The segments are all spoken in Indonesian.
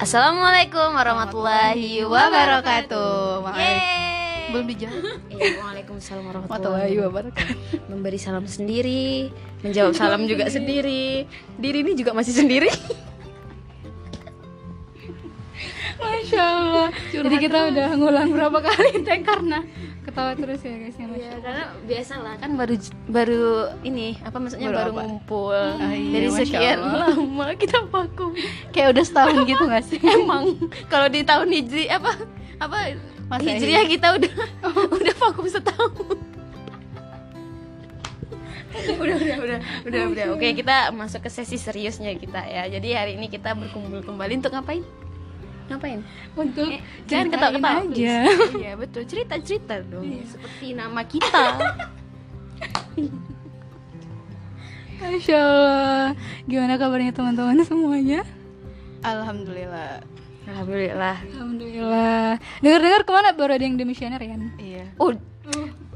Assalamualaikum warahmatullahi wabarakatuh. Yeay. Belum dijawab. Eh, Waalaikumsalam warahmatullahi wabarakatuh. Memberi salam sendiri, menjawab salam juga sendiri. Diri ini juga masih sendiri. Masya Allah. Jadi kita udah ngulang berapa kali tag karena ketawa terus ya guys ya Masya Ya, Allah. karena biasalah kan baru baru ini apa maksudnya Baru baru, apa? ngumpul Ah, iya, dari sekian lama kita vakum. Kayak udah setahun gitu gak sih? Emang kalau di tahun hijri apa apa Masa hijriah kita udah udah vakum setahun. udah udah udah udah udah oke kita masuk ke sesi seriusnya kita ya jadi hari ini kita berkumpul kembali untuk ngapain ngapain Untuk Eh, jangan ketawa-ketawa aja. iya betul cerita cerita dong seperti nama kita Masya Allah. Gimana kabarnya teman-teman semuanya? Alhamdulillah. alhamdulillah Alhamdulillah. Dengar-dengar ke mana baru ada yang demisioner ya? iya oh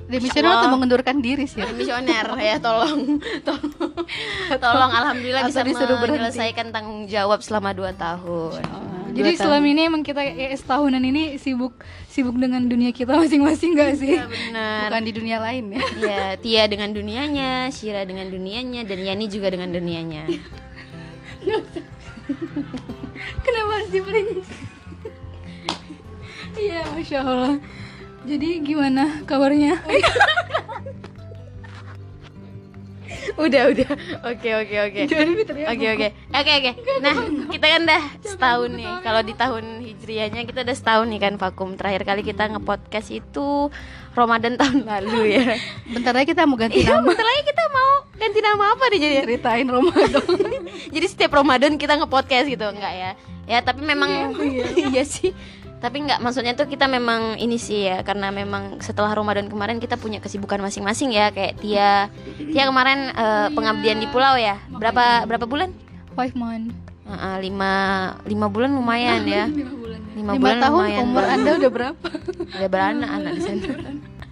Demisioner atau mengundurkan diri sih? misioner ya tolong tolong tolong alhamdulillah bisa disuruh berhenti. menyelesaikan tanggung jawab selama 2 tahun Jadi selama ini emang kita ES tahunan ini sibuk sibuk dengan dunia kita masing-masing gak sih? Iya, benar Bukan di dunia lain ya. ya Tia dengan dunianya Shira dengan dunianya dan Yani juga dengan dunianya Kenapa harus diberi? Iya, masya Allah. Jadi gimana kabarnya? Udah udah oke oke oke. Oke oke oke oke. Nah kita kan dah setahun nih. Kalau di tahun hijriahnya kita udah setahun nih kan vakum. Terakhir kali kita ngepodcast itu Ramadan tahun lalu ya. Bentar lagi kita mau ganti Iya, nama. bentar lagi kita mau ganti nama apa nih jadi? Ceritain Ramadan. Jadi setiap Ramadan kita ngepodcast gitu enggak ya? Ya tapi memang iya sih. Tapi enggak maksudnya tuh kita memang ini sih ya karena memang setelah Ramadan kemarin kita punya kesibukan masing-masing ya kayak Tia. Tia kemarin eh, pengabdian di pulau ya. Berapa berapa bulan? Five month. Heeh, lima lima bulan lumayan ya. Lima bulan. Lima, bulan tahun lumayan umur anda udah berapa? Udah beranak anak di sana.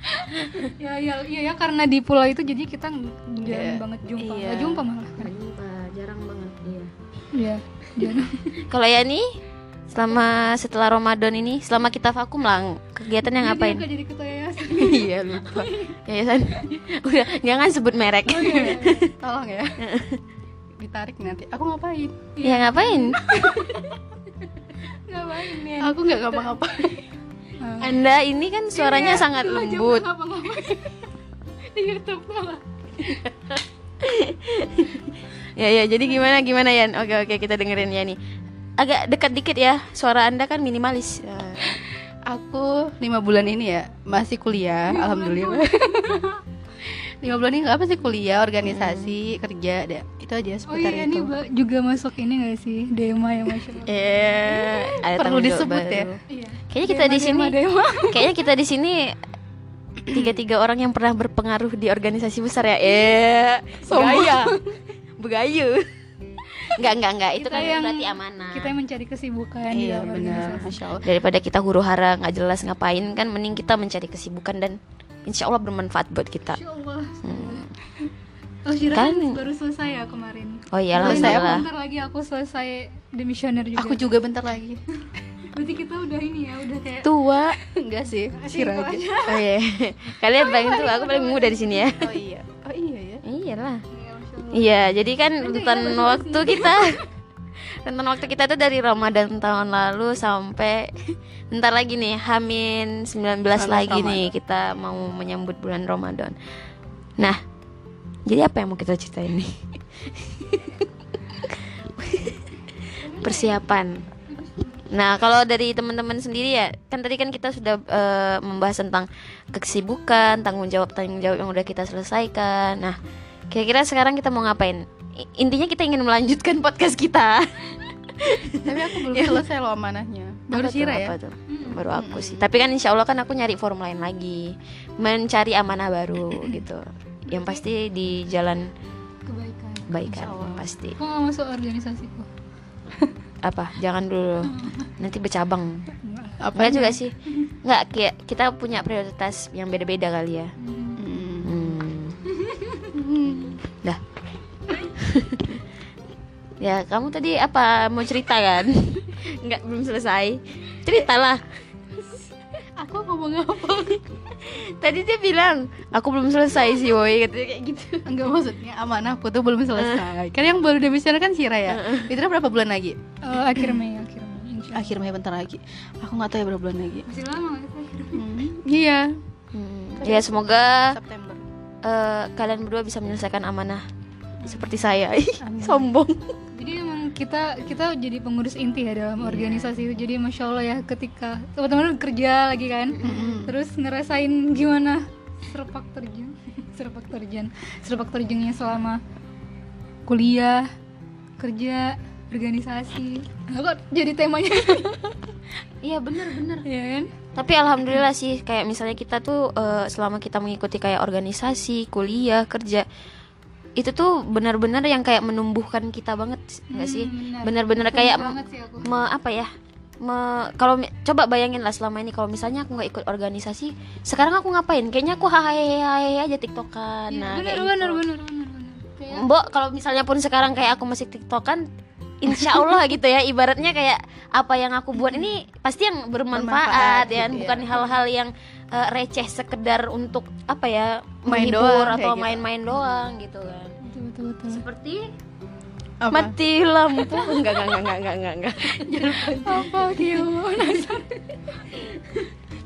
ya, ya, iya ya karena di pulau itu jadi kita jarang Iya. banget jumpa. Iya. Nggak jumpa malah. jarang banget. Iya. Iya. jarang. Kalau ya nih selama setelah Ramadan ini, selama kita vakum lah, kegiatan yang Jadi ngapain? aku jadi ketua yayasan. iya lupa. Yayasan. Udah, jangan sebut merek. Tolong ya. Ditarik nanti. Aku ngapain? ya ngapain? Ngapain ya? Aku nggak ngapa-ngapain. Anda ini kan suaranya sangat lembut. ngapa-ngapain. Di YouTube malah. Ya ya, jadi gimana gimana Yan? Oke oke, kita dengerin ya nih. Agak dekat dikit ya, suara Anda kan minimalis. Ya. Aku lima bulan ini ya masih kuliah, alhamdulillah. lima bulan ini apa sih kuliah, organisasi, kerja, ada itu aja Oh seputar iya, itu. juga masuk ini gak sih Dema ya masya Allah Eh, ada Perlu disebut ya? baru. Iya. Kayaknya kita di sini kayaknya kita di sini tiga-tiga orang yang pernah berpengaruh di organisasi besar ya. Eh, Sombong. Begayu. Enggak, enggak, enggak. Itu Kita kan yang- berarti amanah. kita yang mencari kesibukan Iya benar, masya Allah. Daripada kita huru-hara nggak jelas ngapain kan mending kita mencari kesibukan dan insya Allah bermanfaat buat kita. Masya Allah Hmm. Oh Syira Kan- baru selesai ya kemarin Oh iya, Selesai alhamdulillah. Bentar lagi aku selesai demisioner juga Aku juga bentar lagi. Berarti kita udah ini ya udah kayak Tua. Enggak sih, Sira aja. Oh iya. Kalian paling tua, aku paling muda di sini ya. Oh iya. Oh iya ya. Iyalah. Ya. Iya, jadi kan rentan waktu kita rentan waktu kita tuh dari Ramadan tahun lalu sampai bentar lagi nih Hamin 19 lagi Ramadan. nih kita mau menyambut bulan Ramadan. Nah, jadi apa yang mau kita ceritain nih? Persiapan. Nah, kalau dari teman-teman sendiri ya, kan tadi kan kita sudah eh, membahas tentang kesibukan, tanggung jawab tanggung jawab yang udah kita selesaikan. Nah, kira-kira sekarang kita mau ngapain? Intinya kita ingin melanjutkan podcast kita. Tapi aku belum selesai loh amanahnya. Baru Apa tuh, ya. apa tuh? Baru aku sih. Tapi kan insya Allah kan aku nyari forum lain lagi, mencari amanah baru gitu. Yang pasti di jalan kebaikan kebaikan pasti. Kok gak masuk organisasiku? Apa? Jangan dulu. Nanti bercabang. Apa juga sih. Enggak, kita punya prioritas yang beda-beda kali ya. Hmm. ya, kamu tadi apa mau cerita kan? nggak belum selesai ceritalah Aku ngomong apa? tadi dia bilang aku belum selesai sih woi katanya kayak gitu Enggak maksudnya amanahku tuh belum selesai. Kan yang baru dibicarakan kan Sira ya. Itu berapa bulan lagi? Eh, akhir Mei akhir Mei. Akhir Mei bentar lagi. Aku nggak tahu ya berapa bulan lagi. masih lama? Hmm, Iya. Hmm, ya semoga September. eh, kalian berdua bisa menyelesaikan amanah seperti saya. Sombong. Jadi emang kita kita jadi pengurus inti ya dalam organisasi itu. Jadi masya allah ya ketika teman-teman kerja lagi kan terus ngerasain gimana serpak terjun serpak terjun serpak terjunnya selama kuliah kerja organisasi. Nah, kok jadi temanya? Iya bener-bener ya kan? Tapi alhamdulillah sih kayak misalnya kita tuh eh, selama kita mengikuti kayak organisasi kuliah kerja itu tuh benar-benar yang kayak menumbuhkan kita banget nggak sih? Hmm, benar-benar kayak sih aku. me, apa ya? Me, kalau coba bayangin lah selama ini kalau misalnya aku nggak ikut organisasi sekarang aku ngapain? Kayaknya aku hahaha aja tiktokan. Nah bener kayak bener gitu. bener bener bener kayak Mbok kalau misalnya pun sekarang kayak aku masih tiktokan Insya Allah gitu ya ibaratnya kayak apa yang aku buat ini pasti yang bermanfaat, Bermanfaat ya gitu ya. bukan hal-hal yang eh, receh sekedar untuk apa ya Main menghibur doang, atau gitu. main-main doang gitu kan. Betul betul betul. Seperti Apa? mati lampu. Enggak enggak enggak enggak enggak enggak. Apa gimana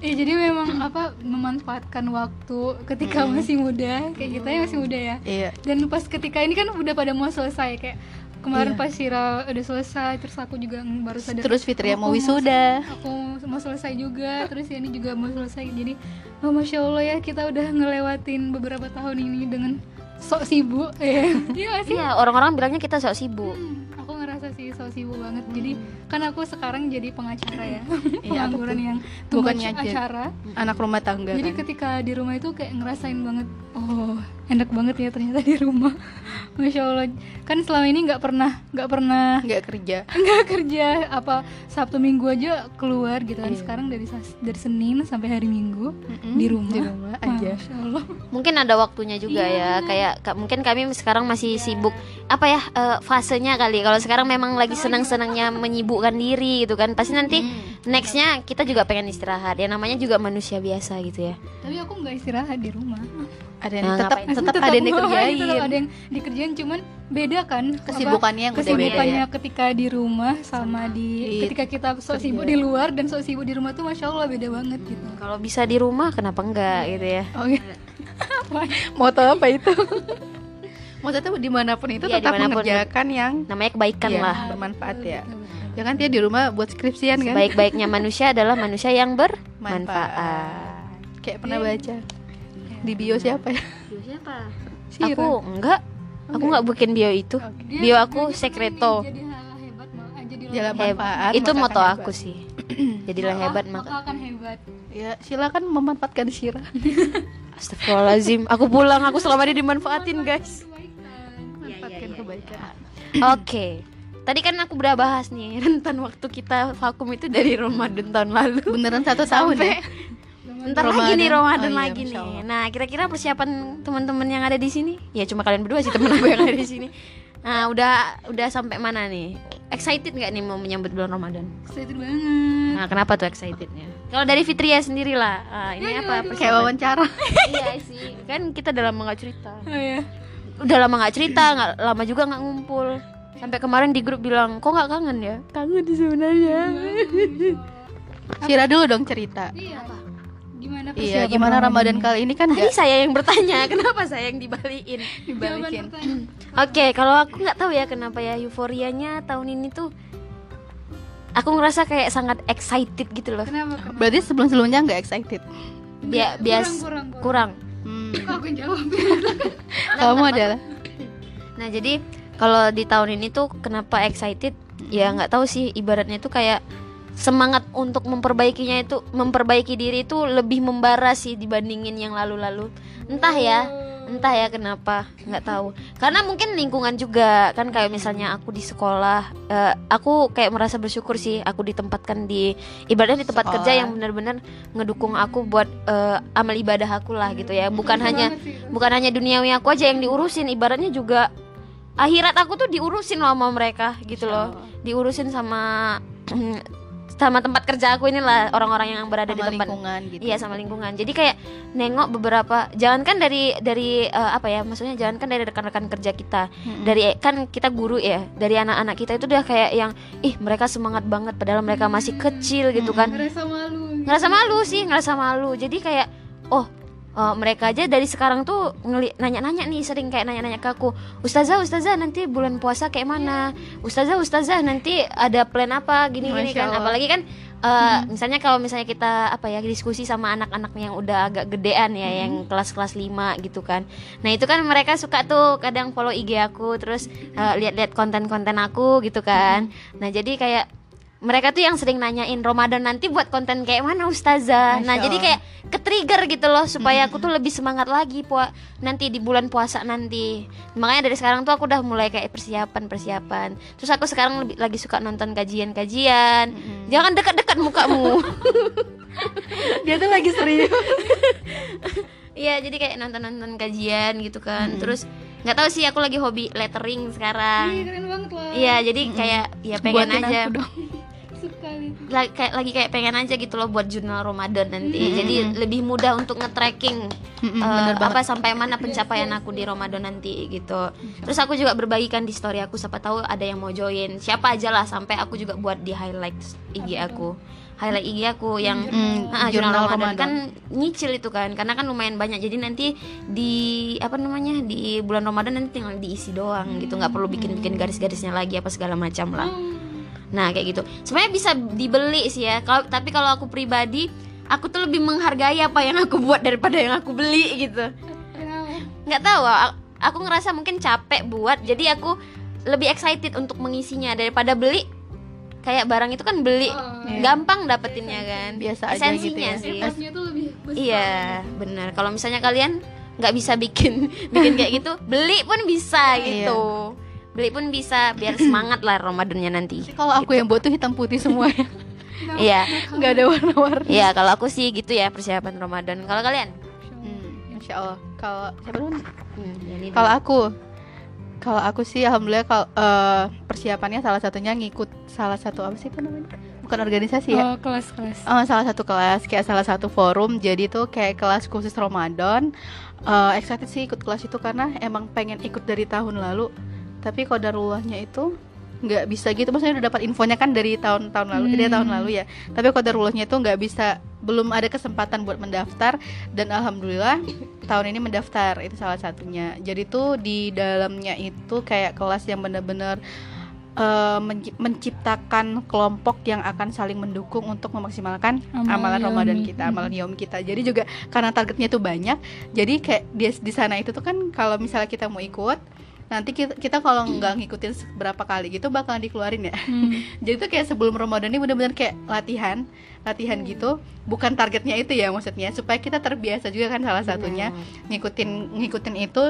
Ya jadi memang apa memanfaatkan waktu ketika masih muda kayak kita ya masih muda ya. Iya. dan pas ketika ini kan udah pada mau selesai kayak kemarin Iya. pas Sira udah selesai terus aku juga baru sadar Terus Fitria oh, mau wisuda. aku mau selesai juga terus ini juga mau selesai. Jadi oh masya allah ya kita udah ngelewatin beberapa tahun ini dengan sok sibuk ya. Iya iya orang-orang bilangnya kita sok sibuk. Hmm, aku ngerasa sih sok sibuk banget. Jadi kan aku sekarang jadi pengacara ya. Iya, pengangguran yang Bukannya acara. Anak rumah tangga jadi kan. ketika di rumah itu kayak ngerasain banget oh enak banget ya ternyata di rumah. Masya allah. Kan selama ini nggak pernah nggak pernah nggak kerja. nggak kerja. Apa sabtu minggu aja keluar gitu kan. Iya. sekarang dari dari senin sampai hari minggu Mm-mm, di rumah. Di rumah aja. masya allah. Mungkin ada waktunya juga ya. kayak ka- mungkin kami sekarang masih sibuk apa ya eh, fasenya kali. Kalau sekarang memang lagi senang-senangnya menyibukkan diri gitu kan. Pasti nanti nextnya kita juga pengen istirahat. Ya namanya juga manusia biasa gitu ya. Tapi aku nggak istirahat di rumah. Ada yang Nah, tetap ngapain? tetap ada yang dikerjain. tetap ada yang dikerjain cuman beda kan. Apa, Kesibukannya yang beda kesibukannya ya. ketika di rumah sama di Di- ketika kita sok sibuk di luar dan sok sibuk di rumah tuh masya allah beda banget gitu. Kalau bisa di rumah kenapa enggak gitu ya? Oh iya. Moto apa itu? Moto itu di mana pun itu Iya, tetap di mana pun. mengerjakan yang namanya kebaikan iya, lah. bermanfaat ya. Jangan dia di rumah buat skripsian kan? baik-baiknya manusia adalah manusia yang bermanfaat. Manfaat. Kayak pernah baca. Di bio siapa ya? siapa? Sira. aku enggak. Aku enggak bikin bio itu. Dia- bio aku dia sekreto. jadi hal hebat mau jadi Jalan Heb- manfaat. itu moto akan aku hebat. sih jadilah hebat maka akan hebat. Ya, silakan memanfaatkan Sira. Astagfirullahaladzim. Aku pulang, aku selama ini dimanfaatin guys. Manfaatkan kebaikan. Oke Tadi kan aku udah bahas nih Rentan waktu kita vakum itu dari Ramadan tahun lalu. Beneran satu tahun ya? Ntar lagi nih Ramadan. Ramadan Oh iya, lagi nih. Nah kira-kira persiapan teman-teman yang ada di sini? Ya cuma kalian berdua sih temen aku yang ada di sini. Nah udah udah sampai mana nih? Excited nggak nih mau menyambut bulan Ramadan? Excited banget. Nah kenapa tuh excitednya? Kalau dari Fitria sendiri lah ah, Ini apa? Kayak persiapan wawancara. Iya sih Kan kita udah lama nggak cerita. Oh iya. Udah lama nggak cerita nggak lama juga nggak ngumpul sampai kemarin di grup bilang kok nggak kangen ya? Kangen sebenarnya. Sira dulu dong cerita. iya gimana Iya, gimana Ramadan kali ini? Kan tadi saya yang bertanya kenapa saya yang dibalikin? Dibalikin. oke kalau aku nggak tahu ya kenapa ya euforianya tahun ini tuh aku ngerasa kayak sangat excited gitu loh. Kenapa kenapa? Berarti sebelum-sebelumnya nggak excited. Bia- bias kurang, kurang. Hmm. Aku yang jawab? Kamu adalah Nah jadi kalau di tahun ini tuh kenapa excited? Ya nggak tahu sih. Ibaratnya tuh kayak semangat untuk memperbaikinya itu memperbaiki diri itu lebih membara sih dibandingin yang lalu-lalu. Entah ya, entah ya kenapa nggak tahu. Karena mungkin lingkungan juga kan kayak misalnya aku di sekolah, eh, aku kayak merasa bersyukur sih aku ditempatkan di ibaratnya di tempat Sekolah. kerja yang benar-benar ngedukung aku buat eh, amal ibadah aku lah gitu ya. Bukan hanya bukan hanya duniawi aku aja yang diurusin ibaratnya juga akhirat aku tuh diurusin loh sama mereka gitu loh. Diurusin sama sama tempat kerja aku inilah orang-orang yang berada di Sama tempat. lingkungan gitu. Iya sama lingkungan. Jadi kayak nengok beberapa, jangankan dari dari eh, apa ya, maksudnya jangankan dari rekan-rekan kerja kita, dari kan kita guru ya, dari anak-anak kita itu udah kayak yang, ih mereka semangat banget, padahal mereka masih kecil gitu kan, ngerasa malu. Ngerasa malu sih, ngerasa malu. Jadi kayak, oh eh, mereka aja dari sekarang tuh ngeli nanya-nanya nih sering kayak nanya-nanya ke aku ustazah ustazah nanti bulan puasa kayak mana? Ustazah ustazah nanti ada plan apa? Gini-gini kan. Apalagi kan eh, misalnya kalau misalnya kita apa ya diskusi sama anak-anak yang udah agak gedean ya yang kelas-kelas 5 gitu kan. Nah itu kan mereka suka tuh kadang follow IG aku terus eh, lihat-lihat konten-konten aku gitu kan. Nah jadi kayak mereka tuh yang sering nanyain Ramadan nanti buat konten kayak mana ustazah? Nah Masya jadi Allah. kayak ke trigger gitu loh supaya aku tuh lebih semangat lagi pua nanti di bulan puasa nanti. Makanya dari sekarang tuh aku udah mulai kayak persiapan persiapan terus aku sekarang lebih lagi suka nonton kajian kajian jangan dekat-dekat mukamu. Dia tuh lagi serius. Iya jadi kayak nonton-nonton kajian gitu kan. Mm-mm. terus nggak tahu sih aku lagi hobi lettering Iya, sekarang keren banget lah. Iya jadi kayak ya pengen Buatin aja. aku dong. Sekali lagi kayak lagi kayak pengen aja gitu loh buat jurnal Ramadan nanti. Mm-mm. jadi lebih mudah untuk nge-tracking bener banget. apa sampai mana pencapaian aku di Ramadan nanti gitu. Terus aku juga berbagikan di story aku siapa tahu ada yang mau join. Siapa aja lah sampai aku juga buat di highlights IG aku. Highlight IG aku yang Mm, Ah, jurnal jurnal Ramadan. Ramadan. kan nyicil itu kan karena kan lumayan banyak. Jadi nanti di apa namanya di bulan Ramadan nanti tinggal diisi doang gitu. Nggak perlu bikin bikin garis-garisnya lagi apa segala macam lah nah kayak gitu. Sebenarnya bisa dibeli sih ya. Kalau tapi kalau aku pribadi aku tuh lebih menghargai apa yang aku buat daripada yang aku beli gitu. Nggak tahu aku ngerasa mungkin capek buat jadi aku lebih excited untuk mengisinya. Daripada beli kayak barang itu kan beli Oh, gampang dapetinnya kan. Biasa aja gitu esensinya ya. sih. Tuh lebih besar. Iya, benar. Kalau misalnya kalian nggak bisa bikin bikin kayak gitu, beli pun bisa gitu. Beli pun bisa biar semangat lah Ramadannya nanti. Kalau aku yang buat tuh hitam putih semua ya. Iya. Nggak ada warna-warni. Iya, kalau aku sih gitu ya persiapan Ramadan. Kalau kalian? Hmm, Insya Allah. Kalau siapa dulu? Hmm, Kalau aku, kalau aku sih alhamdulillah kalau eh, persiapannya salah satunya ngikut salah satu apa sih itu namanya? Bukan organisasi ya. oh kelas kelas Eh, salah satu kelas kayak salah satu forum jadi tuh kayak kelas khusus Ramadan Eh, excited sih ikut kelas itu karena emang pengen ikut dari tahun lalu tapi kodarullahnya itu nggak bisa gitu maksudnya udah dapat infonya kan dari tahun-tahun lalu dari Hmm. tahun lalu ya tapi kodarullahnya itu nggak bisa belum ada kesempatan buat mendaftar dan alhamdulillah tahun ini mendaftar itu salah satunya jadi tuh di dalamnya itu kayak kelas yang bener-bener eh, menci- menciptakan kelompok yang akan saling mendukung untuk memaksimalkan Amalan amalan Ramadan yaumi. kita, amalan yaum kita. Jadi juga karena targetnya tuh banyak, jadi kayak di, di sana itu tuh kan kalau misalnya kita mau ikut, nanti kita, kita kalau nggak ngikutin berapa kali gitu bakalan dikeluarin ya. Hmm. Jadi tuh kayak sebelum Ramadan ini benar-benar kayak latihan, latihan gitu. Bukan targetnya itu ya maksudnya, supaya kita terbiasa juga kan salah satunya ngikutin ngikutin itu.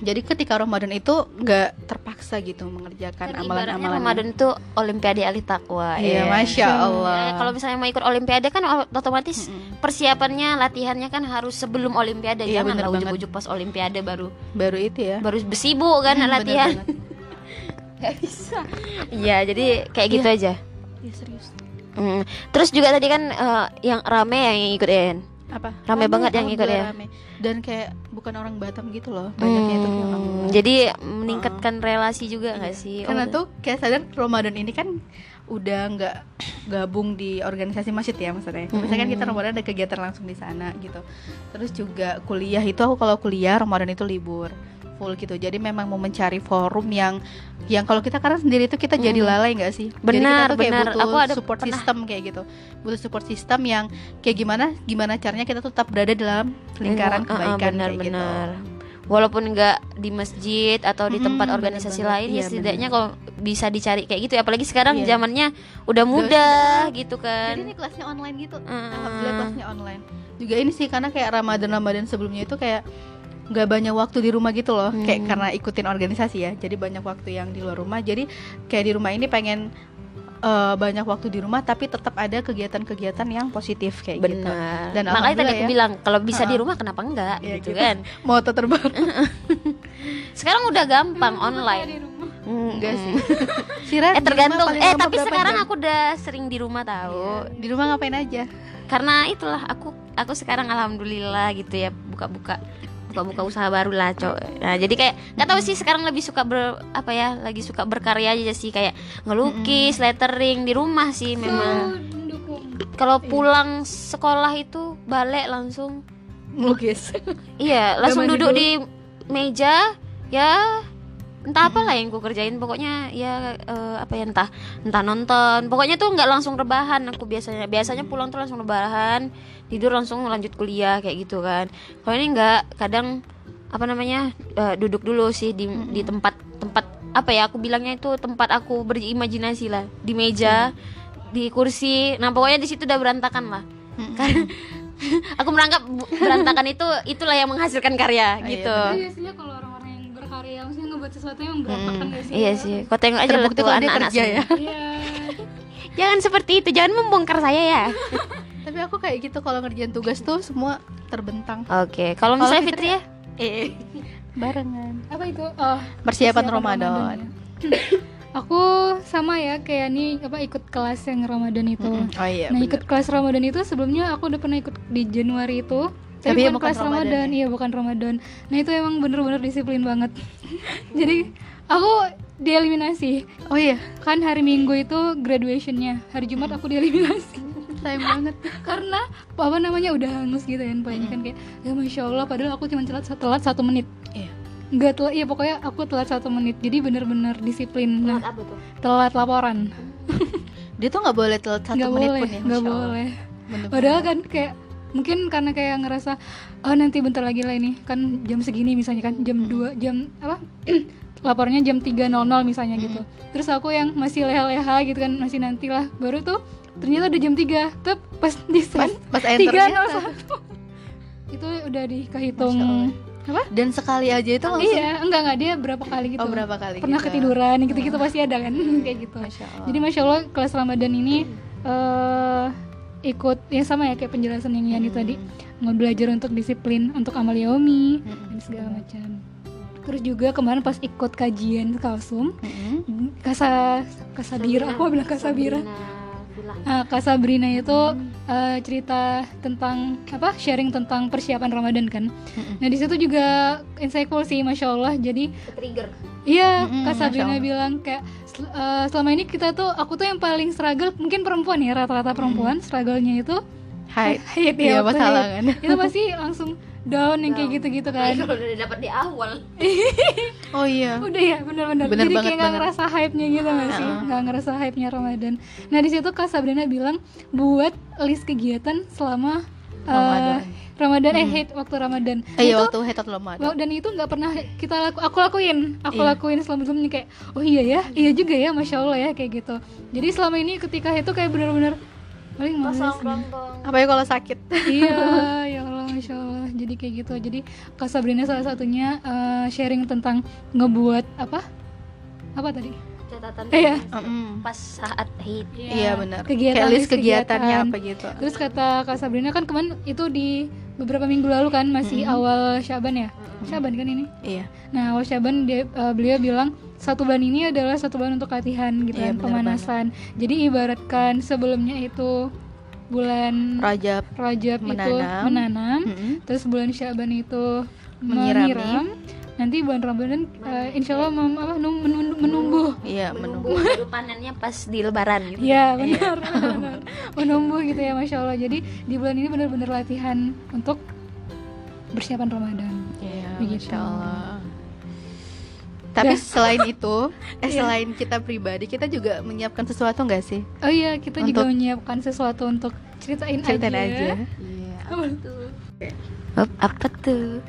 Jadi ketika Ramadan itu nggak terpaksa gitu mengerjakan Kan amalan-amalan. Ramadan itu olimpiade ahli takwa. Iya, ya. masya Masya Allah. Ya, kalau misalnya mau ikut olimpiade kan otomatis Mm-mm. persiapannya, latihannya kan harus sebelum olimpiade. Iya, Jangan lah ujuk-ujuk pas olimpiade baru baru itu ya. baru bersibuk kan Hmm, latihan. Gak bisa. Iya, jadi kayak gitu aja. Iya serius. Hmm. Terus juga tadi kan eh, yang rame yang ikutin. Apa? Rame banget yang ikut ya. rame. Dan kayak bukan orang Batam gitu loh, banyaknya itu yang Hmm, alhamdulillah. jadi meningkatkan relasi juga nggak sih? Karena Oh, tuh kayak sadar Ramadan ini kan udah nggak gabung di organisasi masjid ya maksudnya. Misalkan kita Ramadan ada kegiatan langsung di sana gitu. Terus juga kuliah itu aku kalau kuliah Ramadan itu libur full gitu. Jadi memang mau mencari forum yang yang kalau kita karena sendiri itu kita jadi lalai nggak sih? jadi Benar, kita tuh kayak benar. butuh Aku ada support pernah- system kayak gitu. Butuh support system yang kayak gimana gimana caranya kita tetap berada dalam lingkaran Iya, uh-uh, kebaikan benar, kayak gitu. benar. Walaupun nggak di masjid atau di tempat Mm-mm, organisasi benar lain, ya Iya, setidaknya kalau bisa dicari kayak gitu. ya. Apalagi sekarang Iya. zamannya udah mudah gitu kan. Jadi ini kelasnya online gitu. Mm. Alhamdulillah kelasnya online. Juga ini sih karena kayak Ramadan Ramadan sebelumnya itu kayak nggak banyak waktu di rumah gitu loh. Hmm. Kayak karena ikutin organisasi ya. Jadi banyak waktu yang di luar rumah. Jadi kayak di rumah ini pengen eh, banyak waktu di rumah tapi tetap ada kegiatan-kegiatan yang positif kayak gitu. Benar. Dan Makanya tadi aku ya. bilang kalau bisa di Uh-uh. rumah kenapa enggak Iya, gitu gitu. kan. Moto terbaru. Sekarang udah gampang Di online. rumah. Enggak Mm. sih. Eh di tergantung. Eh tapi sekarang jam? aku udah sering di rumah tahu. Di rumah ngapain aja? Karena itulah aku aku sekarang alhamdulillah gitu ya buka-buka buka-buka usaha baru lah cok. Nah jadi kayak nggak tahu sih sekarang lebih suka ber apa ya lagi suka berkarya aja sih kayak ngelukis lettering di rumah sih memang. kalau pulang sekolah itu balik langsung Ngelukis. iya langsung duduk dulu. di meja ya entah apa lah yang ku kerjain pokoknya ya eh, apa ya entah entah nonton. Pokoknya tuh nggak langsung rebahan. Aku biasanya biasanya pulang tuh langsung rebahan tidur langsung lanjut kuliah kayak gitu kan. Kalau ini nggak kadang apa namanya eh, duduk dulu sih di di tempat tempat apa ya aku bilangnya itu tempat aku berimajinasi lah. Di meja di kursi. Nah pokoknya di situ udah berantakan lah. Karena aku menganggap bu- berantakan itu itulah yang menghasilkan karya iya, gitu. Tapi biasanya kalau orang-orang berkarya maksudnya ngebuat sesuatu yang berantakan gak sih Iya sih, kau tengok aja lah Terbukti tuh kalau dia anak-anak kerja ya. iya Jangan seperti itu, jangan membongkar saya ya. Tapi aku kayak gitu kalau ngerjain tugas tuh semua terbentang. Oke, kalau Kalau misalnya Fitri Fitri ya, Eh, barengan. apa itu oh Persiapan, persiapan Ramadan. ya. aku sama ya kayak nih apa ikut kelas yang Ramadan itu. Oh iya. nah bener. ikut kelas Ramadan itu sebelumnya aku udah pernah ikut di Januari itu Tapi tapi, bukan, bukan kelas Ramadan Ramadan, ya? iya bukan Ramadan. Nah itu emang bener-bener disiplin banget. Jadi aku dieliminasi. Oh iya, kan hari Minggu itu graduationnya. Hari Jumat aku dieliminasi. Sayang banget. karena apa namanya udah hangus gitu kan pokoknya kan kayak ya masya Allah padahal aku cuma telat telat satu menit. Iya. nggak telat iya pokoknya aku telat satu menit. Jadi bener-bener disiplin nah, apa tuh? telat laporan. Dia tuh nggak boleh telat satu nggak menit boleh pun ya. nggak boleh. Bener-bener. padahal kan kayak mungkin karena kayak ngerasa oh nanti bentar lagi lah ini. Kan jam segini misalnya kan jam 2 jam apa lapornya jam 3.00 misalnya gitu. Terus aku yang masih leha-leha gitu kan masih nantilah baru tuh ternyata udah jam 3 tuh pas di pas pas enter 301 itu udah dikehitung apa? Dan sekali aja itu langsung iya enggak enggak. Dia berapa kali gitu. Oh berapa kali pernah gitu. ketiduran gitu-gitu pasti ada kan kayak gitu. Masya Allah. jadi masya Allah kelas Ramadan ini eh ikut ya sama ya kayak penjelasan yang Yani tadi. Nggak belajar untuk disiplin untuk amal yaumi Mm-mm. dan segala macam. Terus juga kemarin pas ikut kajian kalsum Mm-mm. kasa kasabira aku bilang kasabira Nah, Kak Sabrina itu eh, cerita tentang apa sharing tentang persiapan Ramadan kan. Nah di situ juga insightful sih, masya Allah. Jadi Trigger. Iya, Mm-mm, Kak Sabrina bilang kayak eh, selama ini kita tuh aku tuh yang paling struggle mungkin perempuan ya rata-rata perempuan struggle-nya itu Hai haid Iya, ya waktu masalah kan. itu pasti langsung down yang kayak gitu-gitu kan. Kalau udah dapat di awal. oh iya. Udah ya benar-benar. Jadi banget, kayak nggak ngerasa hype-nya gitu nggak sih? Nggak ngerasa hype-nya Ramadan. Nah di situ Kak Sabrina bilang buat list kegiatan selama eh, Ramadan. Ramadan. Eh haid waktu Ramadan. Eh, iya Itu- waktu hetot Ramadan. Wow, dan itu nggak pernah kita laku, aku lakuin, aku Iya. lakuin selama sebelumnya kayak, oh iya ya, iya. juga ya, masya Allah ya kayak gitu. Jadi selama ini ketika itu kayak benar-benar paling males. apa ya kalau sakit. Iya, ya Allah, masya Allah. Jadi kayak gitu. Jadi Kak Sabrina salah satunya eh, sharing tentang ngebuat apa? Apa tadi? Catatan Eh, ya. Mm-mm. pas saat hit. iya benar Kegiatan, kayak list kegiatannya kegiatan. apa gitu Terus kata Kak Sabrina kan kemarin itu di beberapa minggu lalu kan masih awal Syaban ya. Syaban kan ini? iya Nah, awal Syaban dia eh, beliau bilang satu bulan ini adalah satu bulan untuk latihan gitu Iya, kan, pemanasan. Jadi ibaratkan sebelumnya itu bulan Rajab Rajab itu menanam. menanam, Mm-mm. terus bulan Syaban itu Menyirami. menyiram. Nanti bulan Ramadan eh, insya Allah mem- apa, num- menum- menumbuh. iya menunggu Menunggu baru panennya pas di lebaran gitu. Iya benar, benar. menumbuh gitu ya masya Allah. Jadi di bulan ini benar-benar latihan untuk persiapan Ramadan. iya Begitu. masya Allah tapi Dah. selain itu eh Iya. selain kita pribadi kita juga menyiapkan sesuatu nggak sih Oh iya, kita juga Untuk- menyiapkan sesuatu untuk ceritain, ceritain aja. aja Iya. Apa Hop, apa tuh?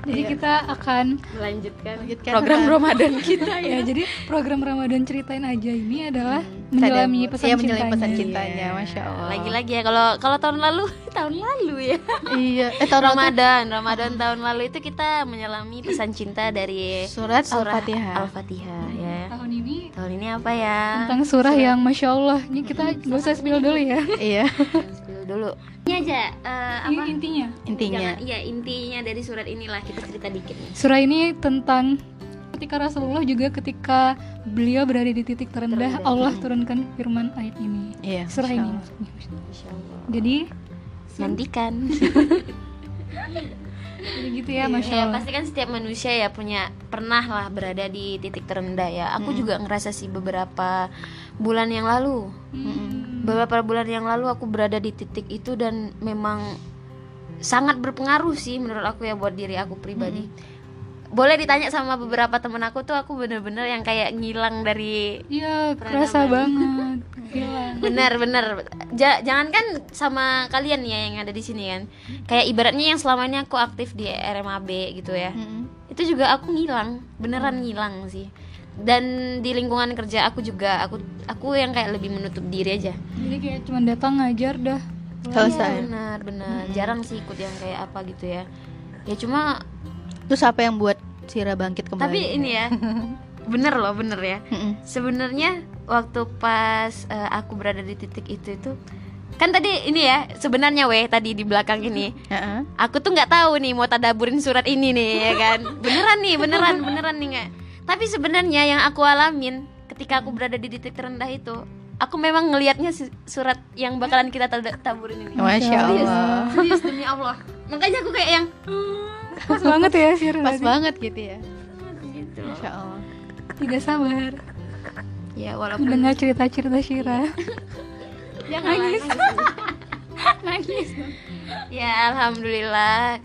Jadi Iya. kita akan Melanjutkan Lanjutkan program Ramadan kita ya jadi program Ramadan ceritain aja ini adalah Hmm. menyelami pesan iya, cintanya. pesan cintanya Iya. masya Allah Lagi-lagi ya kalau kalau tahun lalu tahun lalu ya. iya eh tahun lalu tuh Ramadan, Ramadan tahun lalu itu kita menyelami pesan cinta dari surat, surah al-fatihah Al-Fatihah ya. Tahun ini Tahun ini apa ya? tentang surah yang masya Allah. Ini kita nggak usah spill dulu ya. iya dulu. Ini aja eh, apa? Ini intinya. intinya Jangan- Iya, intinya dari surat inilah kita cerita dikit nih. Surah ini tentang ketika Rasulullah juga ketika beliau berada di titik terendah Terendah. Allah turunkan firman ayat ini Iya. surah ini Allah. maksudnya. Insya Allah. jadi nantikan jadi gitu ya masya ya Allah. pasti kan setiap manusia ya punya pernah lah berada di titik terendah ya. Aku juga ngerasa sih beberapa bulan yang lalu. Hmm. beberapa bulan yang lalu aku berada di titik itu dan memang sangat berpengaruh sih menurut aku ya buat diri aku pribadi boleh ditanya sama beberapa temen aku tuh aku bener-bener yang kayak ngilang dari iya kerasa banget. Gila benar benar ja, jangan kan sama kalian ya yang ada di sini kan. Kayak ibaratnya yang selama ini aku aktif di RMAB gitu ya. Mm-mm. itu juga aku ngilang beneran ngilang sih. Dan di lingkungan kerja aku juga aku aku yang kayak lebih menutup diri aja. Jadi kayak cuma datang ngajar dah. Selesai. Iya, benar benar jarang sih ikut yang kayak apa gitu ya. Ya cuma Terus apa yang buat Sira bangkit kembali? tapi ini ya bener loh bener ya Mm-mm. sebenarnya waktu pas eh, aku berada di titik itu itu kan tadi ini ya sebenarnya weh tadi di belakang ini Heeh. aku tuh nggak tahu nih mau tadaburin surat ini nih ya kan beneran nih beneran beneran nih nggak tapi sebenarnya yang aku alamin ketika aku berada di titik terendah itu aku memang ngelihatnya surat yang bakalan kita tada- taburin ini Masya serius Allah. serius demi Allah makanya aku kayak yang pas banget ya sih Pas banget gitu ya. gitu. Masya Allah. tidak sabar. Ya walaupun mendengar cerita-cerita Syira jangan nangis. nangis. Ya alhamdulillah.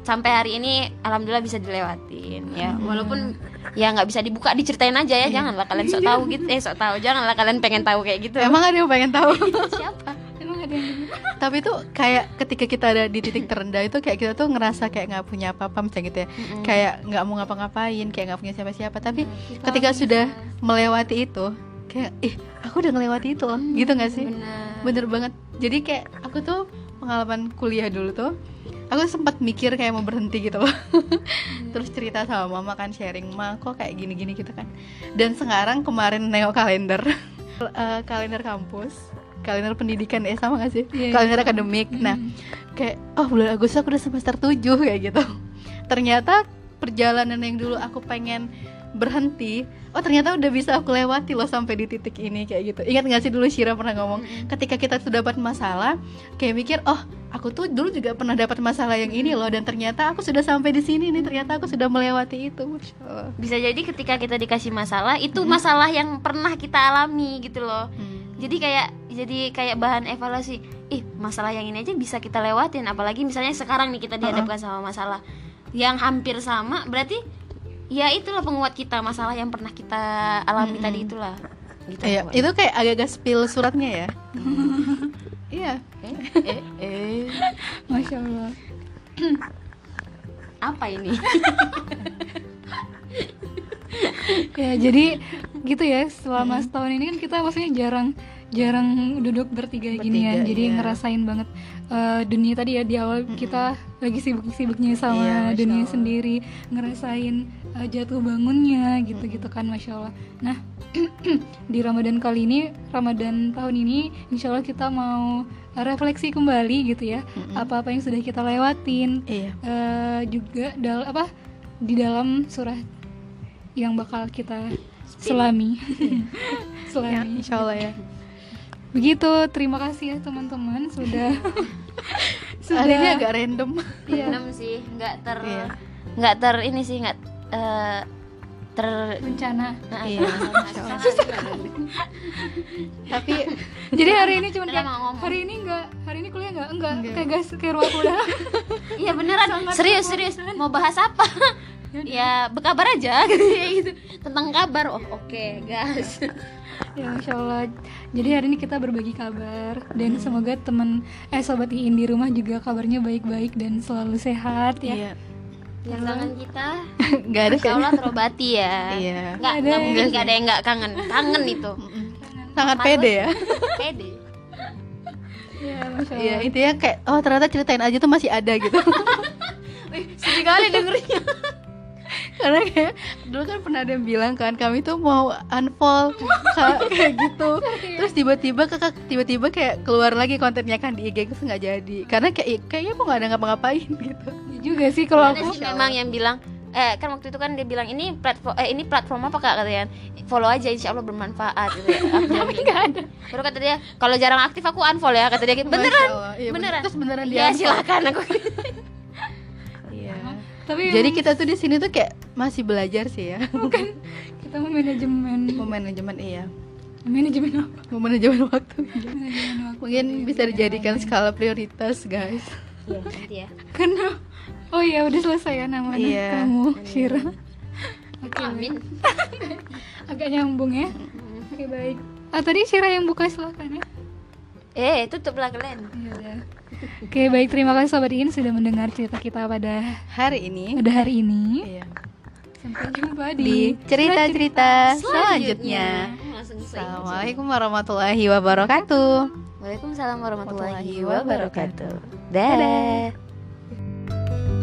Sampai hari ini alhamdulillah bisa dilewatin ya. Walaupun ya nggak bisa dibuka diceritain aja ya. Janganlah kalian sok tahu gitu. Eh sok tahu. Janganlah kalian pengen tahu kayak gitu. Emang ada yang pengen tahu? siapa ada yang? Tapi tuh kayak ketika kita ada di titik terendah itu kayak kita tuh ngerasa kayak nggak punya apa-apa misalnya gitu ya. Kayak nggak mau ngapa-ngapain, kayak nggak punya siapa-siapa. Tapi ketika sudah melewati itu, kayak ih aku udah ngelewati itu loh. Gitu nggak sih? benar Bener banget. Jadi kayak aku tuh pengalaman kuliah dulu tuh aku sempat mikir kayak mau berhenti gitu loh terus cerita sama mama kan sharing ma kok kayak gini-gini gitu kan dan sekarang kemarin nengok kalender eh, kalender kampus kalender pendidikan eh sama gak sih? Iya, kalender akademik. Nah kayak oh bulan Agustus aku udah semester 7 kayak gitu. Ternyata perjalanan yang dulu aku pengen berhenti oh ternyata udah bisa aku lewati loh sampai di titik ini kayak gitu. Ingat gak sih dulu Shira pernah ngomong ketika kita sudah dapat masalah kayak mikir oh aku tuh dulu juga pernah dapat masalah yang ini loh dan ternyata aku sudah sampai di sini nih ternyata aku sudah melewati itu Masya Allah. bisa jadi ketika kita dikasih masalah itu masalah yang pernah kita alami gitu loh jadi kayak jadi kayak bahan evaluasi ih masalah yang ini aja bisa kita lewatin apalagi misalnya sekarang nih kita dihadapkan sama masalah yang hampir sama berarti ya itulah penguat kita masalah yang pernah kita alami tadi itulah. Gitu. Iya, itu kayak agak-agak spill suratnya ya. Iya. eh, eh, eh. masya Allah. Apa ini ya jadi gitu ya selama setahun ini kan kita maksudnya jarang jarang duduk bertiga, gini ya. Bertiga, jadi iya. ngerasain banget eh, dunia tadi ya di awal kita lagi sibuk-sibuknya Iya, sama Masya dunia Allah. sendiri ngerasain eh, jatuh bangunnya gitu-gitu kan masya Allah. Nah di Ramadan kali ini Ramadan tahun ini insya Allah kita mau refleksi kembali gitu ya apa-apa yang sudah kita lewatin. Iya. eh, juga dal apa di dalam surah yang bakal kita selami. Ya, selami. Insya Allah ya. begitu. Terima kasih ya teman-teman. Sudah Hari ini sudah agak random. iya, Enam sih. Nggak ter Iya. nggak ter ini sih nggak eh, ter rencana. Nah, Iya, sama- Tapi jadi hari ini cuma kayak hari ini enggak hari ini kuliah enggak enggak, Enggak. kayak gas kayak ruang udah Iya beneran. Serius serius. mau bahas apa? Ya berkabar aja gitu tentang kabar oh oke gas ya masya Allah jadi hari ini kita berbagi kabar dan semoga teman eh sobat Iin di rumah juga kabarnya baik-baik dan selalu sehat ya. Iya. Jangan kita. Gak ada. Insya. Allah terobati ya. Iya. nggak Ada. nggak mungkin nggak ada yang nggak kangen. Kangen itu. Sangat pede ya. pede. Ya masya Allah. Iya, intinya kayak oh ternyata ceritain aja tuh masih ada gitu. Wih, sedih kali dengernya Karena kayak dulu kan pernah ada yang bilang kan kami tuh mau unfollow Kak, kayak gitu. Terus tiba-tiba kakak tiba-tiba kayak keluar lagi kontennya kan di IG terus nggak jadi. Karena kayak kayaknya kok nggak ada ngapa-ngapain gitu. Ya juga sih kalau aku sih memang yang bilang eh kan waktu itu kan dia bilang ini platform eh ini platform apa kak katanya follow aja insya Allah bermanfaat gitu ya Aku bilang gitu. ada baru kata dia kalau jarang aktif aku unfollow ya kata dia gitu beneran Allah. Iya, beneran terus beneran ya dia silakan aku Iya. tapi Jadi kita tuh di sini tuh kayak masih belajar sih ya. bukan kita mau manajemen Mau manajemen iya. manajemen apa Mau manajemen waktu. manajemen waktu Mungkin bisa dijadikan skala prioritas, guys. Iya nanti ya karena oh iya udah selesai ya namanya Iya. kamu Shira oke amin agak nyambung ya oke baik ah tadi Shira yang buka silakan ya eh tutuplah kalian Iya. Oke baik terima kasih sobat In sudah mendengar cerita kita pada Hari ini pada hari ini. iya. Sampai jumpa di cerita-cerita selanjutnya. Assalamualaikum warahmatullahi wabarakatuh. Waalaikumsalam warahmatullahi wabarakatuh. Dadah. Dadah.